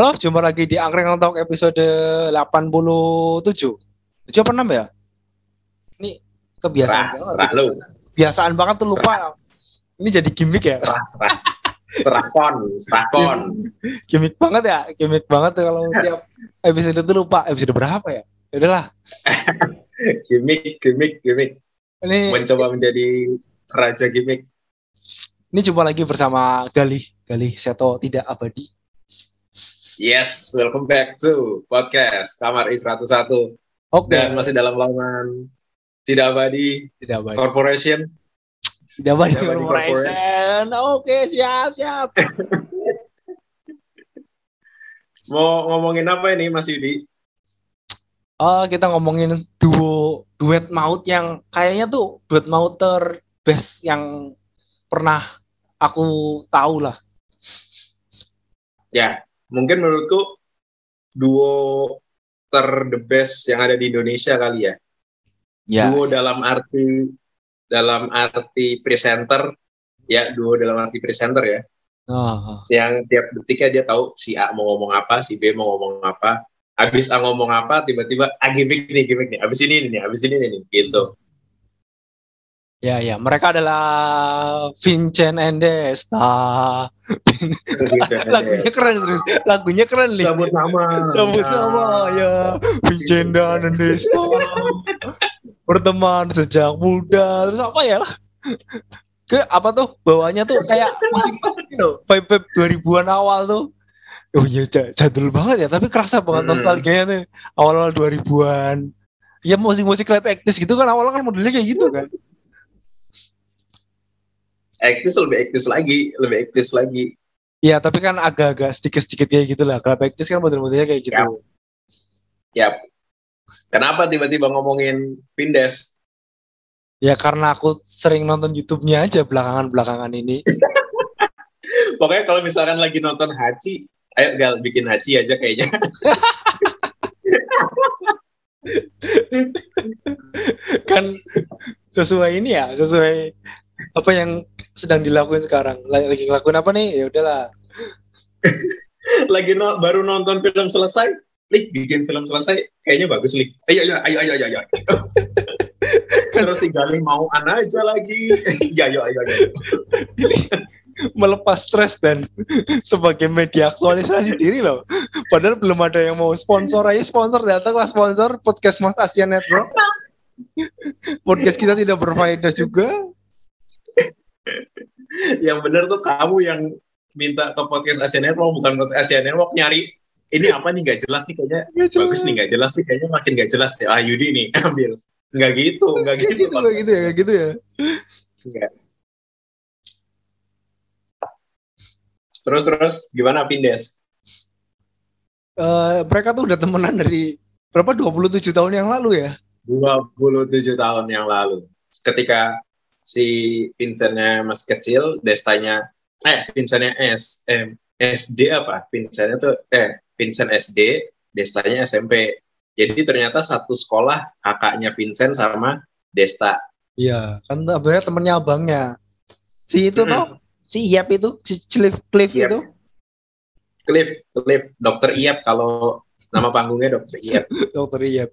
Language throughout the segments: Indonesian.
Halo, jumpa lagi di Angkring Talk episode 87. 7 apa 6 ya? Ini kebiasaan Serah, banget. serah lu. Kebiasaan banget tuh lupa. Ini jadi gimmick ya? Serah, serah. Serah kon, serah kon. Gimmick banget ya? Gimmick banget tuh kalau tiap episode itu lupa. Episode berapa ya? Ya udahlah. Gimik, gimik, gimik. Ini Mencoba menjadi raja gimik. ini jumpa lagi bersama Galih. Galih Seto tidak abadi. Yes, welcome back to podcast Kamar I101 Oke, dan masih dalam laman tidak abadi tidak abadi. corporation. Tidak abadi Tidak abadi corporation. Oke, siap, siap. Mau ngomongin apa ini Mas Yudi? Oh, kita ngomongin duo duet maut yang kayaknya tuh duet maut terbest yang pernah aku tahu lah. Ya, mungkin menurutku duo ter the best yang ada di Indonesia kali ya. duo dalam arti dalam arti presenter. Ya duo dalam arti presenter ya. Oh, yang tiap detiknya dia tahu si A mau ngomong apa si B mau ngomong apa. Habis A ngomong apa tiba-tiba ah gimmick nih gimmick nih. Habis ini nih habis ini nih gitu ya ya, mereka adalah Vincent and Desta. Lagunya keren terus. Lagunya keren nih. sebut nama Sebut nama ya Vincent dan Desta. Berteman sejak muda. Terus apa ya? Ke apa tuh bawahnya tuh kayak musik musik loh. Vibe vibe 2000-an awal tuh. Oh iya ja- jadul banget ya, tapi kerasa banget Hmm. nostalgianya tuh awal-awal 2000-an. Ya musik-musik rap aktis gitu kan awalnya kan modelnya kayak gitu kan. Aktis lebih aktis lagi lebih aktis lagi Ya tapi kan agak-agak sedikit-sedikit kayak gitu lah. Rap aktis kan model-modelnya kayak gitu. Ya. ya kenapa tiba-tiba ngomongin Pindes Ya karena aku sering nonton YouTube-nya aja belakangan-belakangan ini. pokoknya kalau misalkan lagi nonton Haji ayo gal bikin Haji aja kayaknya kan sesuai ini ya, sesuai apa yang sedang dilakuin sekarang. Lagi lagi ngelakuin apa nih? Ya udahlah. lagi no- baru nonton film selesai, Lik bikin film selesai, kayaknya bagus Lik. Ayo ayo ayo ayo ayo. ayo. Terus si Galih mau ana aja lagi. Ya ayo ayo ayo. Melepas stres dan sebagai media aktualisasi diri loh. Padahal belum ada yang mau sponsor aja sponsor datanglah sponsor podcast Mas Asia Network. podcast kita tidak berfaedah juga. Yang bener tuh kamu yang minta ke podcast Asia Network bukan podcast Asia Network nyari ini apa nih nggak jelas nih kayaknya. Bagus nih nggak jelas nih kayaknya makin nggak jelas ya ah Yudi nih ambil. Nggak gitu nggak gitu gitu, kayak gitu ya, kayak gitu ya. Nggak. terus terus gimana Pindes? Eh, mereka tuh udah temenan dari berapa? 27 tahun yang lalu ya. 27 tahun yang lalu. Ketika si Vincentnya masih kecil Destanya eh Vincentnya S eh, SD apa Vincentnya tuh eh Vincent SD Destanya SMP jadi ternyata satu sekolah kakaknya Vincent sama Desta Iya, kan sebenarnya temennya abangnya. Si itu Hmm. toh, si Iyap itu, si Cliff, Cliff Iyap. itu. Cliff Cliff Dokter Iyap kalau nama panggungnya Dokter Iyap Dokter Iyap.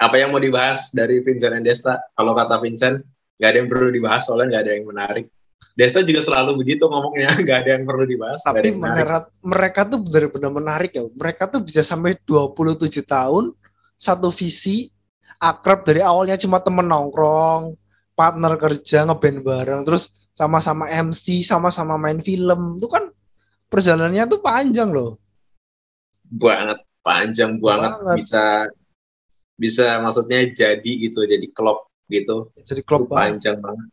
Apa yang mau dibahas dari Vincent dan Desta kalau kata Vincent nggak ada yang perlu dibahas soalnya nggak ada yang menarik Desta juga selalu begitu ngomongnya nggak ada yang perlu dibahas Tapi menarik mereka tuh benar-benar menarik ya. Mereka tuh bisa sampai 27 tahun, satu visi, akrab dari awalnya cuma temen nongkrong, partner kerja, ngeband bareng, terus sama-sama MC, sama-sama main film. Itu kan perjalanannya tuh panjang loh. banget panjang banget, Banget. bisa bisa maksudnya jadi gitu jadi klop gitu Jadi banget. panjang banget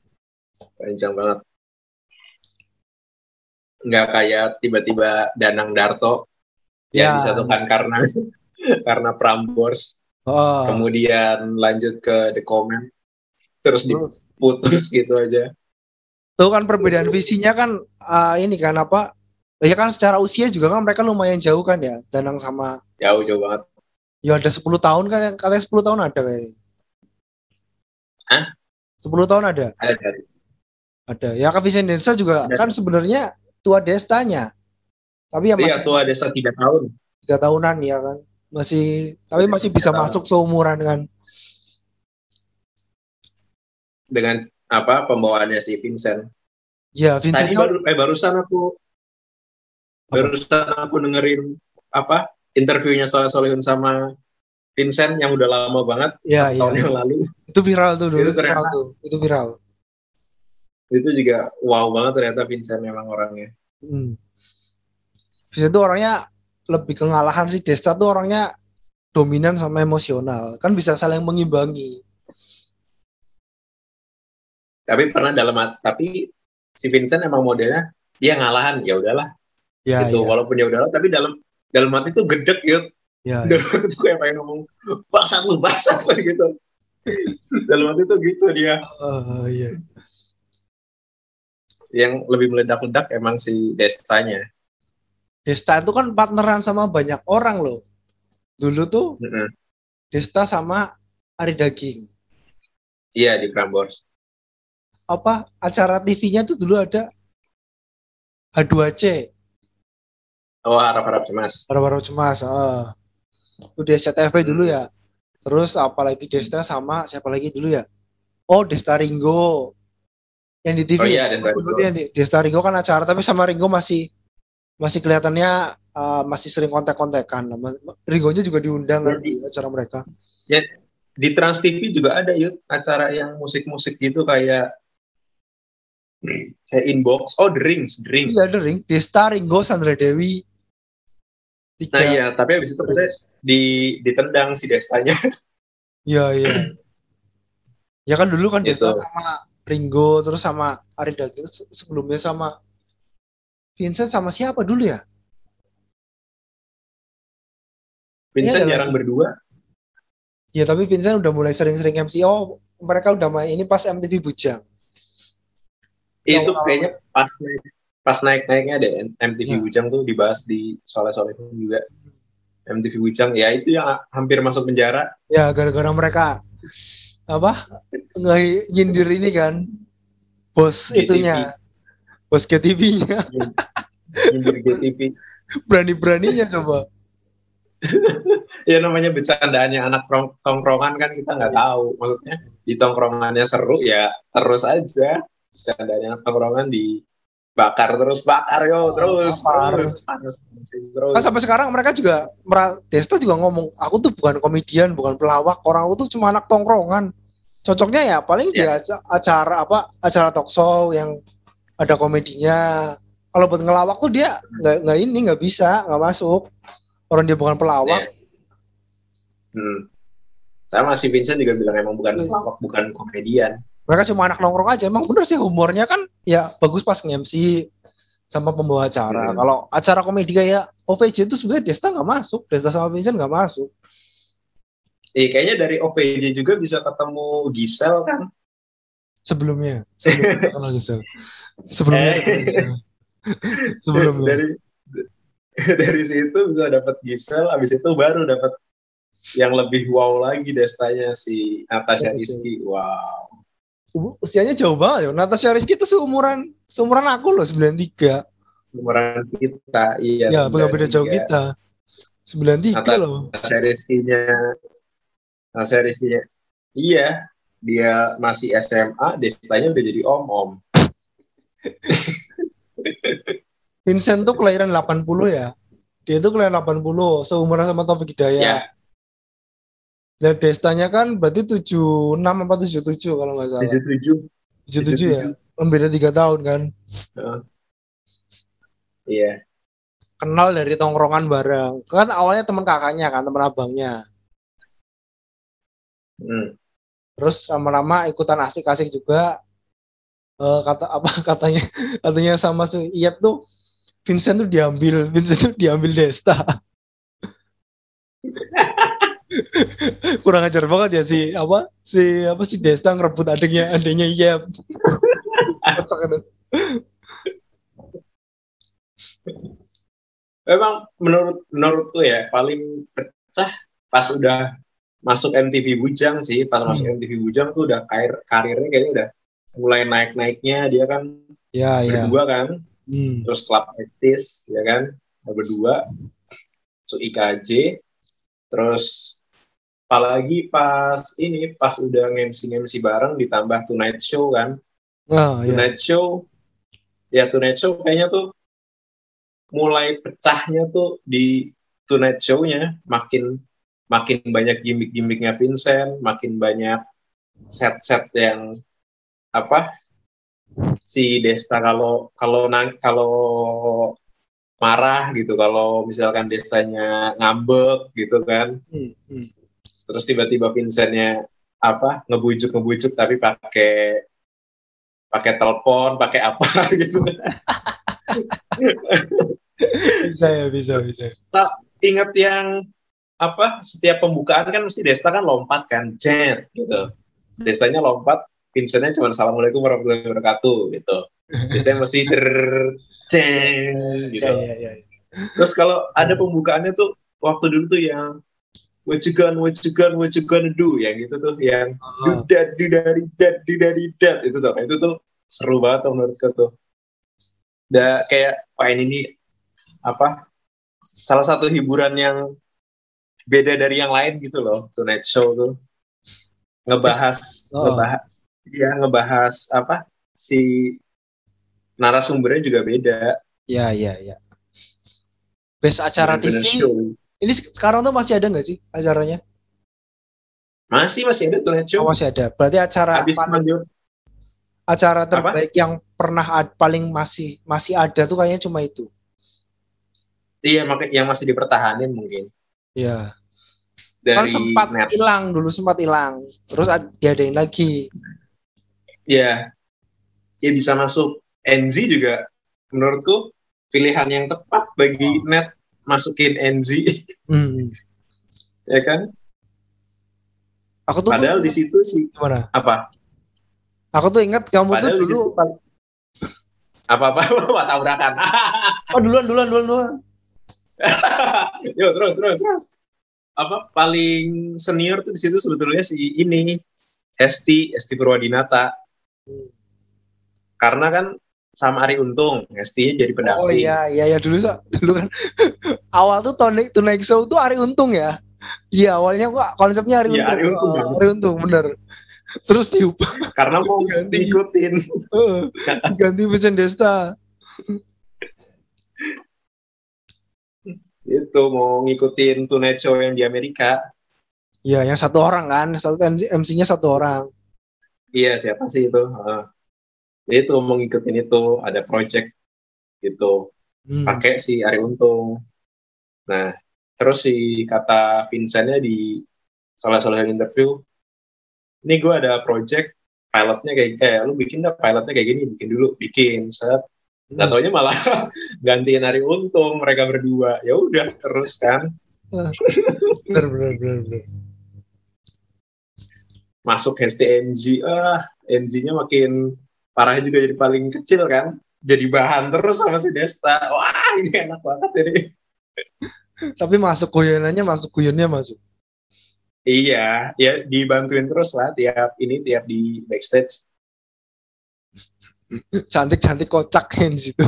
panjang banget nggak kayak tiba-tiba Danang Darto Ya. yang disatukan karena karena Prambors Oh. kemudian lanjut ke The Comment terus Terus diputus gitu aja Tuh kan perbedaan visinya kan ah, ini kan apa? Ya kan secara usia juga kan mereka lumayan jauh kan ya. Danang sama jauh jauh banget ya ada 10 tahun kan yang katanya 10 tahun ada kayaknya. Hah? 10 tahun ada. ada Ada. Ya Kak Vincent Densa juga Ada. kan sebenarnya tua Destanya. Tapi ya masih Iya, tua desa tiga tahun. tiga tahunan ya kan. Masih tapi Iya, masih bisa tahun. masuk seumuran kan. dengan apa pembawaannya si Vincent. Ya, Tadi Vincent baru eh barusan aku Apa? barusan aku dengerin apa interviewnya Soleh Solihun sama Vincent yang udah lama banget ya, ya, tahun yang lalu itu viral tuh dulu Itu ternyata- viral tuh. Itu viral. itu juga wow banget ternyata Vincent memang orangnya. Hmm. Vincent tuh orangnya lebih kengalahan sih. Desta tuh orangnya dominan sama emosional. Kan bisa saling mengimbangi. Tapi pernah dalam tapi si Vincent emang modelnya dia ngalahan ya udahlah Ya, gitu ya, walaupun ya udahlah tapi dalam dalam hati tuh gedek gitu ya, ya. dalam hati tuh kayak pengen ngomong bangsat lu bangsat lu gitu dalam hati tuh gitu dia Oh, iya. yang lebih meledak-ledak emang si Destanya Desta itu kan partneran sama banyak orang loh. Dulu tuh Mm-mm. Desta sama Ari Daging. iya di Prambors Apa acara TV-nya tuh dulu ada H2C, oh harap-harap cemas baru-baru cemas. ah. Itu di SCTV dulu ya. Terus apalagi Desta sama siapa lagi dulu ya? Oh, Desta Ringo. Yang di TV. Oh iya, Desta Dulu Ringo. yang di- Desta Ringo kan acara tapi sama Ringo masih masih kelihatannya ah, masih sering kontak-kontakan. Ringonya juga diundang kan di acara mereka. di Trans TV juga ada yuk acara yang musik-musik gitu kayak kayak inbox oh the rings the rings Iya, Ring. Desta, Ringo, Sandra Dewi. Tiga. nah iya tapi habis itu di ditendang si Destanya Iya, iya. Ya kan dulu kan Gitu. Desta sama Ringo, terus sama Ari Daging, se- sebelumnya sama Vincent sama siapa dulu ya? Vincent Iya, jarang berdua Ya tapi Vincent udah mulai sering-sering MC. Oh, mereka udah main ini pas MTV Bujang. itu kayaknya pas pas naik naiknya deh MTV Ya. Bujang tuh dibahas di Soleh Soleh juga. MTV Bujang ya itu yang hampir masuk penjara. Ya gara-gara mereka apa nggak nyindir ini kan bos GTV. itunya. Bos GTV-nya nyindir GTV berani-beraninya coba. Ya namanya bercandaannya anak tong- tongkrongan kan kita nggak tahu. Maksudnya di tongkrongannya seru ya terus aja. Bercandaannya anak tongkrongan dibakar terus bakar yo terus bakar. terus terus terus kan sampai sekarang mereka juga Desta juga ngomong aku tuh bukan komedian bukan pelawak orang aku tuh cuma anak tongkrongan cocoknya ya paling di Ya. aca- acara apa acara talk show yang ada komedinya kalau buat ngelawak tuh dia nggak nggak ini nggak bisa nggak masuk orang dia bukan pelawak Ya. Hmm. Sama si Vincent juga bilang emang bukan Iya. pelawak, bukan komedian. Mereka cuma anak nongkrong aja emang bener sih humornya kan ya bagus pas nge-MC sama pembawa acara Hmm. kalau acara komedi kayak OVJ itu sebenarnya Desta nggak masuk Desta sama Vincent nggak masuk Eh, kayaknya dari OVJ juga bisa ketemu Gisel kan? sebelumnya sebelumnya kenal Gisel sebelumnya Eh. sebelumnya dari dari situ bisa dapat Gisel, abis itu baru dapat yang lebih wow lagi destanya si Natasha Natasha. Rizky. Wow. Usianya jauh banget ya Natasha Rizky itu seumuran seumuran aku loh 93 Umuran kita, iya. ya beda jauh 93. kita 93 Natasha- loh Natasha Rizky-nya, Natasha Rizky-nya, iya. Dia masih SMA, destanya udah jadi om-om. Vincent tuh kelahiran 80 ya dia tuh kelahiran 80 seumuran sama Taufik Hidayat Ya, Dan Destanya kan berarti 76 apa 77 kalau nggak salah. 77. 77 ya. Beda 3 tahun kan. Iya. Kenal dari tongkrongan bareng. Kan awalnya teman kakaknya kan, teman abangnya. Hmm. Terus lama-lama ikutan asik-asik juga. Eh, kata apa katanya katanya sama si Iyep tuh Vincent tuh diambil, Vincent tuh diambil Desta. Kurang ajar banget ya si apa si apa si Desta ngerebut adiknya adiknya Iyep. Kocak itu. Memang menurut menurutku ya paling pecah pas udah masuk MTV Bujang sih, pas Hmm. masuk MTV Bujang tuh udah karir karirnya kayaknya udah mulai naik-naiknya dia kan Ya ya. berdua kan Hmm. terus Club Etis ya kan berdua so IKJ terus apalagi pas ini pas udah ngemsi ngemsi bareng ditambah Tonight Show kan Oh. Tonight Show ya Tonight Show kayaknya tuh mulai pecahnya tuh di Tonight Show-nya makin makin banyak gimmick-gimmicknya Vincent makin banyak set-set yang apa si Desta kalau kalau nang kalau marah gitu kalau misalkan Destanya ngambek gitu kan Hmm, hmm. Terus tiba-tiba Vincentnya apa ngebujuk ngebujuk tapi pakai pakai telepon pakai apa gitu. Bisa ya, bisa, bisa. ingat yang apa setiap pembukaan kan mesti Desta kan lompat kan jet gitu. Destanya lompat Vincentnya cuma assalamualaikum warahmatullahi wabarakatuh gitu. Destanya mesti ter ceng gitu. Iya, iya, iya. terus kalau ada pembukaannya tuh waktu dulu tuh yang what you gonna what you gonna what you gonna do yang gitu tuh yang Oh, dudat dudari dat dudari dat itu tuh itu tuh seru banget tuh menurutku tuh udah kayak wah ini nih apa salah satu hiburan yang beda dari yang lain gitu loh Tonight Show tuh ngebahas Oh. ngebahas ya ngebahas apa si narasumbernya juga beda Iya, iya, iya. Best acara TV. show. Ini sekarang tuh masih ada nggak sih acaranya? masih masih ada Tonight Show Oh, masih ada. Berarti acara habis paling- acara terbaik yang pernah ad- paling masih masih ada tuh kayaknya cuma itu. iya mak- yang masih dipertahanin mungkin Iya. Kan dari sempat net hilang dulu sempat hilang. Terus ad- diadain lagi. ya ya bisa masuk NZ juga menurutku pilihan yang tepat bagi Oh. net masukin NZ Hmm. ya kan Aku tuh padahal di situ sih gimana? apa Aku tuh ingat kamu padahal tuh dulu. apa apa apa tabrakan Oh duluan duluan duluan duluan. yuk terus terus terus apa paling senior tuh di situ sebetulnya si ini Hesti Hesti Purwadinata karena kan sama Ari Untung Hesti jadi pendamping Oh iya iya ya dulu dulu kan awal tuh Tonight Tonight Show tuh Ari Untung ya. Iya awalnya kok konsepnya Ari Iya, Untung. Ari Untung, Oh, kan. Ari Untung bener. Terus diubah karena mau Ganti. diikutin eh, ganti Vincent Desta. itu mau ngikutin Tonight Show yang di Amerika Iya yang satu orang kan, satu MC-nya satu orang. iya siapa sih itu Heeh. itu mau ngikutin itu ada project gitu Hmm. pakai si Ari Untung nah terus si kata Vincentnya di salah salah interview ini gue ada project pilotnya kayak eh lu bikin dah pilotnya kayak gini bikin dulu bikin set Nggak Hmm. taunya malah gantiin Ari Untung mereka berdua ya udah terus kan Bener bener bener. bener. masuk STNG ah NG-nya makin parahnya juga jadi paling kecil kan jadi bahan terus sama si Desta wah ini enak banget ini Tapi masuk guyonannya masuk guyonnya masuk. iya ya dibantuin terus lah tiap ini tiap di backstage Cantik cantik kocak kan di situ.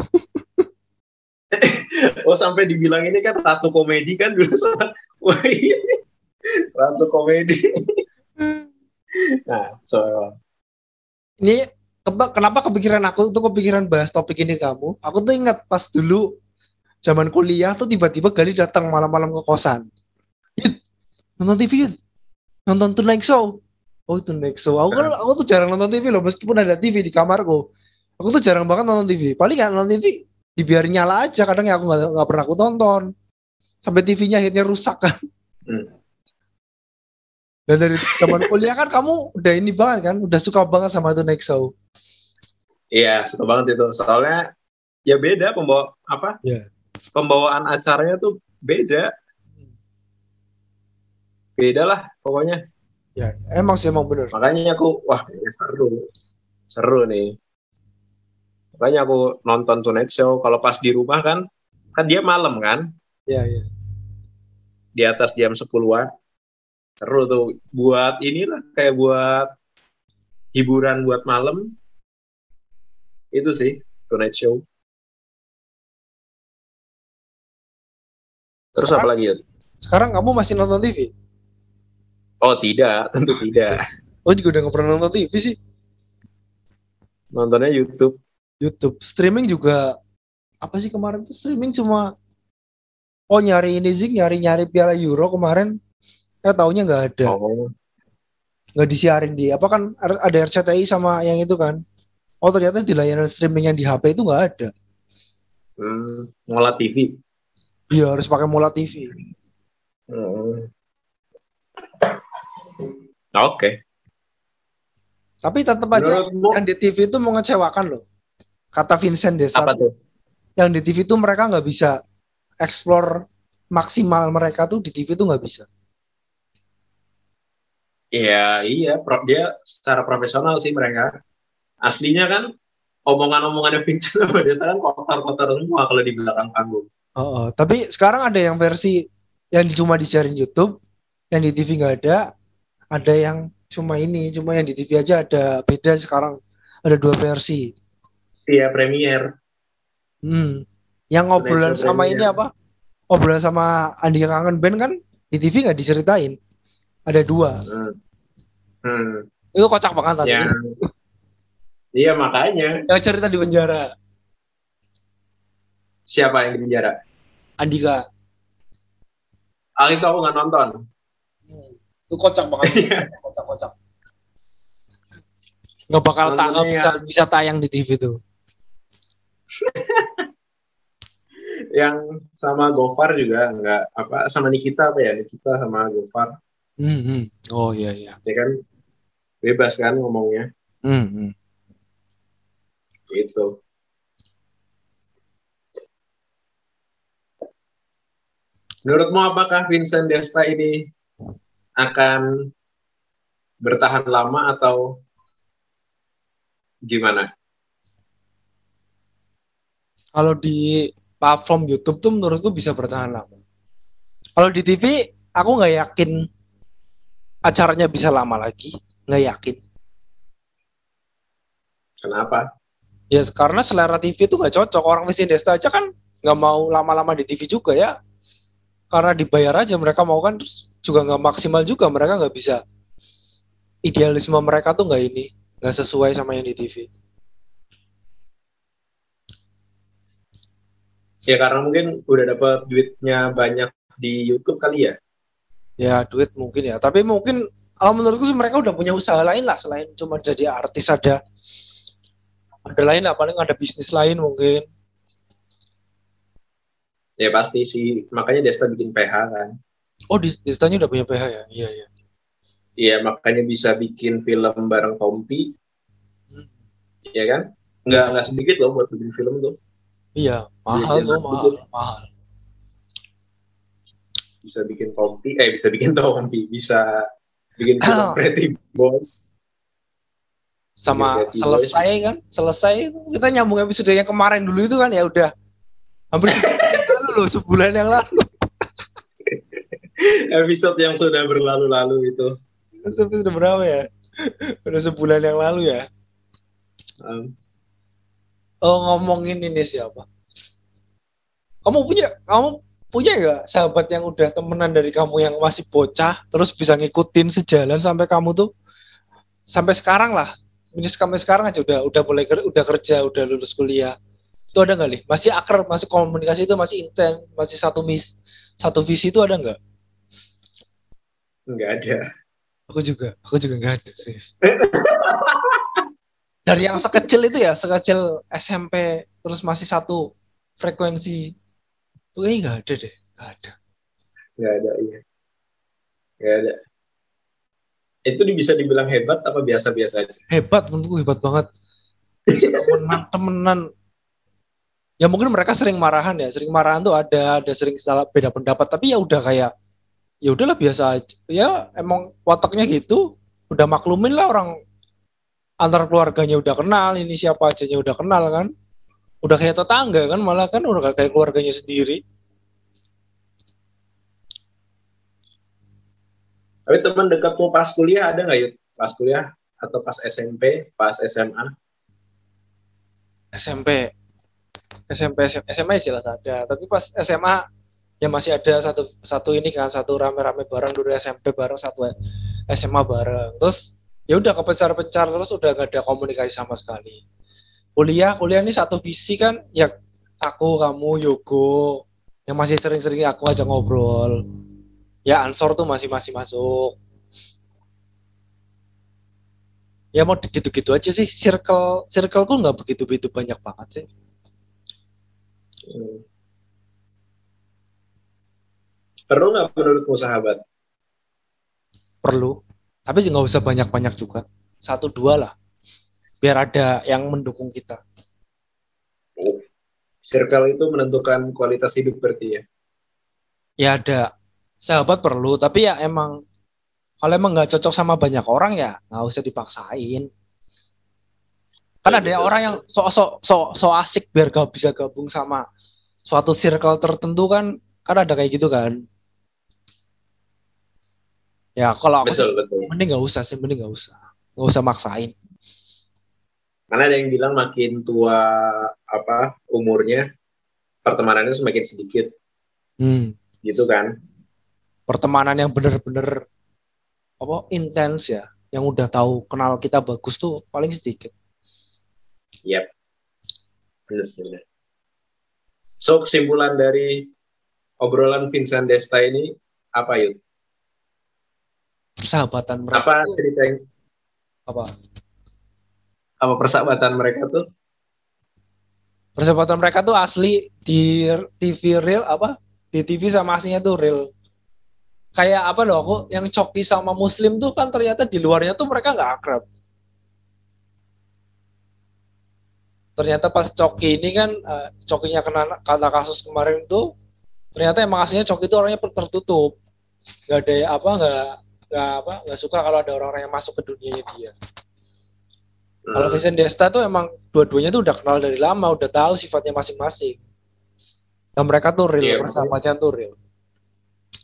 oh sampai dibilang ini kan ratu komedi kan dulu sama wah ini ratu komedi nah so Ini kenapa kepikiran aku tuh kepikiran bahas topik ini kamu? Aku tuh ingat pas dulu zaman kuliah tuh tiba-tiba Gali datang malam-malam ke kosan. Yud, nonton TV Yud. Nonton Tonight Show. Oh Tonight Show. Aku kan aku tuh jarang nonton TV loh meskipun ada TV di kamarku. Aku tuh jarang banget nonton TV. Paling kan nonton TV dibiarin nyala aja kadang ya aku nggak pernah aku tonton. Sampai TV-nya akhirnya rusak kan. Hmm. Dan dari zaman kuliah kan kamu udah ini banget kan, udah suka banget sama Tonight Show. iya suka banget itu soalnya ya beda pembawa apa Iya. Pembawaan acaranya tuh beda. Beda lah pokoknya. Ya, emang sih emang bener. makanya aku wah ini seru. Seru nih. Makanya aku nonton Tonight Show. Kalau pas di rumah kan kan dia malam kan? Ya, ya. di atas jam 10-an seru tuh. Buat inilah kayak buat hiburan buat malam. Itu sih Tonight Show Terus Sekarang- apa lagi ya? Sekarang kamu masih nonton TV? Oh tidak, tentu tidak. Oh juga udah nggak pernah nonton TV sih. Nontonnya YouTube. YouTube. Streaming juga apa sih kemarin tuh streaming cuma oh nyari ini sih nyari-nyari Piala Euro kemarin. Eh taunya nggak ada. Oh, nggak disiarin di apa kan ada RCTI sama yang itu kan oh ternyata di layanan streaming yang di HP itu nggak ada hmm, ngolah TV. Iya harus pakai Mola TV Hmm. Oke. tapi tetap aja Menurutmu yang di TV itu mengecewakan loh kata Vincent Desa apa tuh? yang di TV itu mereka nggak bisa explore maksimal mereka tuh di TV itu nggak bisa Iya, iya, pro, dia secara profesional sih mereka. Aslinya kan omongan-omongannya Vincent sama Desta kan kotor-kotor semua kalau di belakang panggung. Oh, oh. tapi sekarang ada yang versi yang cuma disiarin YouTube yang di TV nggak ada ada yang cuma ini cuma yang di TV aja ada beda sekarang ada dua versi Iya, premier. Hmm. Yang ngobrolan sama planning ini apa? Obrolan sama Andika Kangen Band kan di TV nggak diceritain. Ada dua. Hmm. Hmm. Itu kocak banget tadi. Iya, makanya Yang cerita di penjara. Siapa yang di penjara? Andika. Ah, itu aku nggak nonton. Hmm. Itu kocak banget. Kocak-kocak. Nggak bakal tak Nontonnya bisa bisa tayang di TV tuh. Yang sama Gofar juga nggak apa sama Nikita apa ya? Nikita sama Gofar Hmm, hmm. Oh iya iya. ya kan bebas kan ngomongnya Hmm, hmm. gitu. Menurutmu apakah Vincent Desta ini akan bertahan lama atau gimana? Kalau di platform YouTube tuh menurutku bisa bertahan lama. Kalau di TV aku nggak yakin acaranya bisa lama lagi. Nggak yakin. Kenapa? Ya karena selera TV itu nggak cocok. Orang Vincent Desta aja kan nggak mau lama-lama di TV juga ya. Karena dibayar aja mereka mau kan terus juga nggak maksimal juga mereka nggak bisa. Idealisme mereka tuh nggak ini nggak sesuai sama yang di TV. Ya karena mungkin udah dapat duitnya banyak di YouTube kali ya. Ya duit mungkin ya. Tapi mungkin kalau menurutku sih mereka udah punya usaha lain lah selain cuma jadi artis ada ada lain lah paling ada bisnis lain mungkin. Ya pasti sih. Makanya Desta bikin PH kan. Oh Destanya udah punya PH ya? Iya iya. Iya makanya bisa bikin film bareng Tompi. Hmm. Iya kan? Nggak nggak sedikit loh buat bikin film tuh. Iya mahal iya. mahal mahal. Bisa bikin Tompi. Eh bisa bikin Tompi. Bisa bikin film Oh. Pretty Boys. Sama Pretty selesai Boys. kan? Selesai kita nyambung episode yang kemarin dulu itu kan ya udah hampir loh sebulan yang lalu. Episode yang sudah berlalu-lalu itu. Episode berapa ya? Udah sebulan yang lalu ya. Um, Oh ngomongin ini siapa? Kamu punya kamu punya nggak sahabat yang udah temenan dari kamu yang masih bocah terus bisa ngikutin sejalan sampai kamu tuh sampai sekarang lah ini sampai sekarang aja udah udah mulai ker- udah kerja udah lulus kuliah itu ada nggak nih masih akrab masih komunikasi itu masih intens masih satu mis satu visi itu ada nggak nggak ada. aku juga aku juga nggak ada serius dari yang sekecil itu ya sekecil SMP terus masih satu frekuensi itu kayaknya nggak ada deh nggak ada Nggak ada, iya. Nggak ada. Itu bisa dibilang hebat apa biasa-biasa aja? hebat menurutku hebat banget temenan temenan ya mungkin mereka sering marahan ya. Sering marahan tuh ada ada sering salah beda pendapat. Tapi ya udah kayak ya udahlah biasa aja. Ya emang wataknya gitu udah maklumin lah orang antar keluarganya udah kenal ini siapa aja udah kenal kan. Udah kayak tetangga kan malah kan udah kayak keluarganya sendiri. Tapi teman dekatmu pas kuliah ada nggak yuk? Pas kuliah atau pas SMP, pas SMA? SMP SMP SMA, SMA jelas ada. Tapi pas SMA ya masih ada satu satu ini kan satu rame-rame bareng dulu SMP bareng satu SMA bareng. Terus ya udah kepecar-pecar terus udah gak ada komunikasi sama sekali. Kuliah kuliah ini satu visi kan ya aku kamu Yogo yang masih sering-sering aku aja ngobrol. Ya ansor tuh masih masih masuk. Ya mau gitu-gitu aja sih circle circleku nggak begitu begitu banyak banget sih Hmm. Perlu nggak menurutmu sahabat? perlu tapi nggak usah banyak-banyak juga satu dua lah biar ada yang mendukung kita Circle itu menentukan kualitas hidup berarti ya. ya ada sahabat perlu tapi ya emang kalau emang nggak cocok sama banyak orang ya nggak usah dipaksain kan ada Betul. orang yang so so so so asik biar gak bisa gabung sama suatu circle tertentu kan kan ada kayak gitu kan ya kalau aku sih, Betul betul. mending nggak usah sih mending nggak usah nggak usah maksain Karena ada yang bilang makin tua apa umurnya pertemanannya semakin sedikit hmm. gitu kan. pertemanan yang bener-bener apa intens ya yang udah tahu kenal kita bagus tuh paling sedikit Yap. Benar sih. benar. So kesimpulan dari obrolan Vincent Desta ini apa yuk? persahabatan mereka Apa cerita yang apa apa persahabatan mereka tuh? persahabatan mereka tuh asli di TV real apa di TV sama aslinya tuh real kayak apa loh aku yang Coki sama Muslim tuh kan ternyata di luarnya tuh mereka nggak akrab ternyata pas Coki ini kan eh, Cokinya kena kata kasus kemarin tuh ternyata emang aslinya Coki itu orangnya tertutup nggak ada apa nggak nggak apa nggak suka kalau ada orang-orang yang masuk ke dunianya dia kalau Hmm. Vincent Desta tuh emang dua-duanya tuh udah kenal dari lama, udah tahu sifatnya masing-masing. Dan mereka tuh real, Iya, persahabatan tuh real.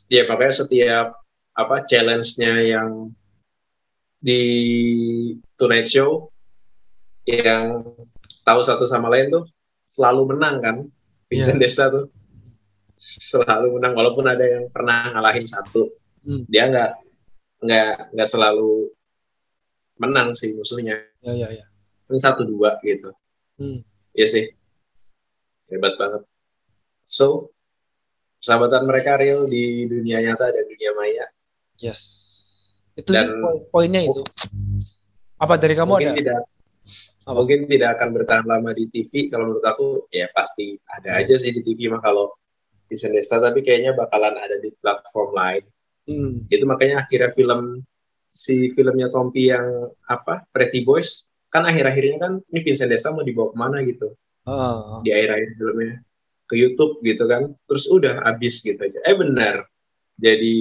Ya makanya setiap apa challenge-nya yang di Tonight Show yang tahu satu sama lain tuh selalu menang kan Vincent Desta tuh selalu menang walaupun ada yang pernah ngalahin satu Hmm. dia nggak nggak nggak selalu menang sih musuhnya Ya, ya, ya. Paling satu dua gitu Hmm. Iya sih hebat banget so persahabatan mereka real di dunia nyata dan dunia maya Yes. Itu Dan- sih poin- poinnya itu. Apa dari kamu ada? tidak? Mungkin tidak akan bertahan lama di TV kalau menurut aku ya pasti ada aja sih di TV mah kalau di Desta tapi kayaknya bakalan ada di platform lain. Hmm. itu makanya akhirnya film si filmnya Tompi yang apa Pretty Boys kan akhir-akhirnya kan ini Vincent Desta mau dibawa ke mana gitu. Ah, di akhir-akhir filmnya. Ke YouTube gitu kan. Terus udah habis gitu aja. Eh benar jadi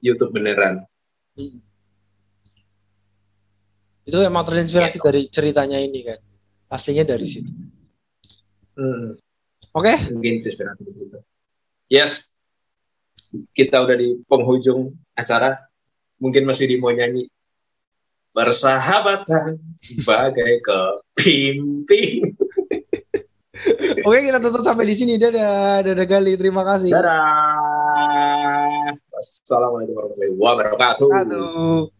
YouTube beneran. Hmm. Itu emang terinspirasi Gitu. dari ceritanya ini kan. Aslinya dari situ. Hmm. Oke, mungkin inspiratif gitu. Yes, kita udah di penghujung acara. Mungkin masih di mau nyanyi bersahabatan bagai kepimpin. oke kita tutup sampai di sini. Dadah, dadah Gali. Terima kasih. Dadah. Wassalamualaikum warahmatullahi wabarakatuh. Aduh.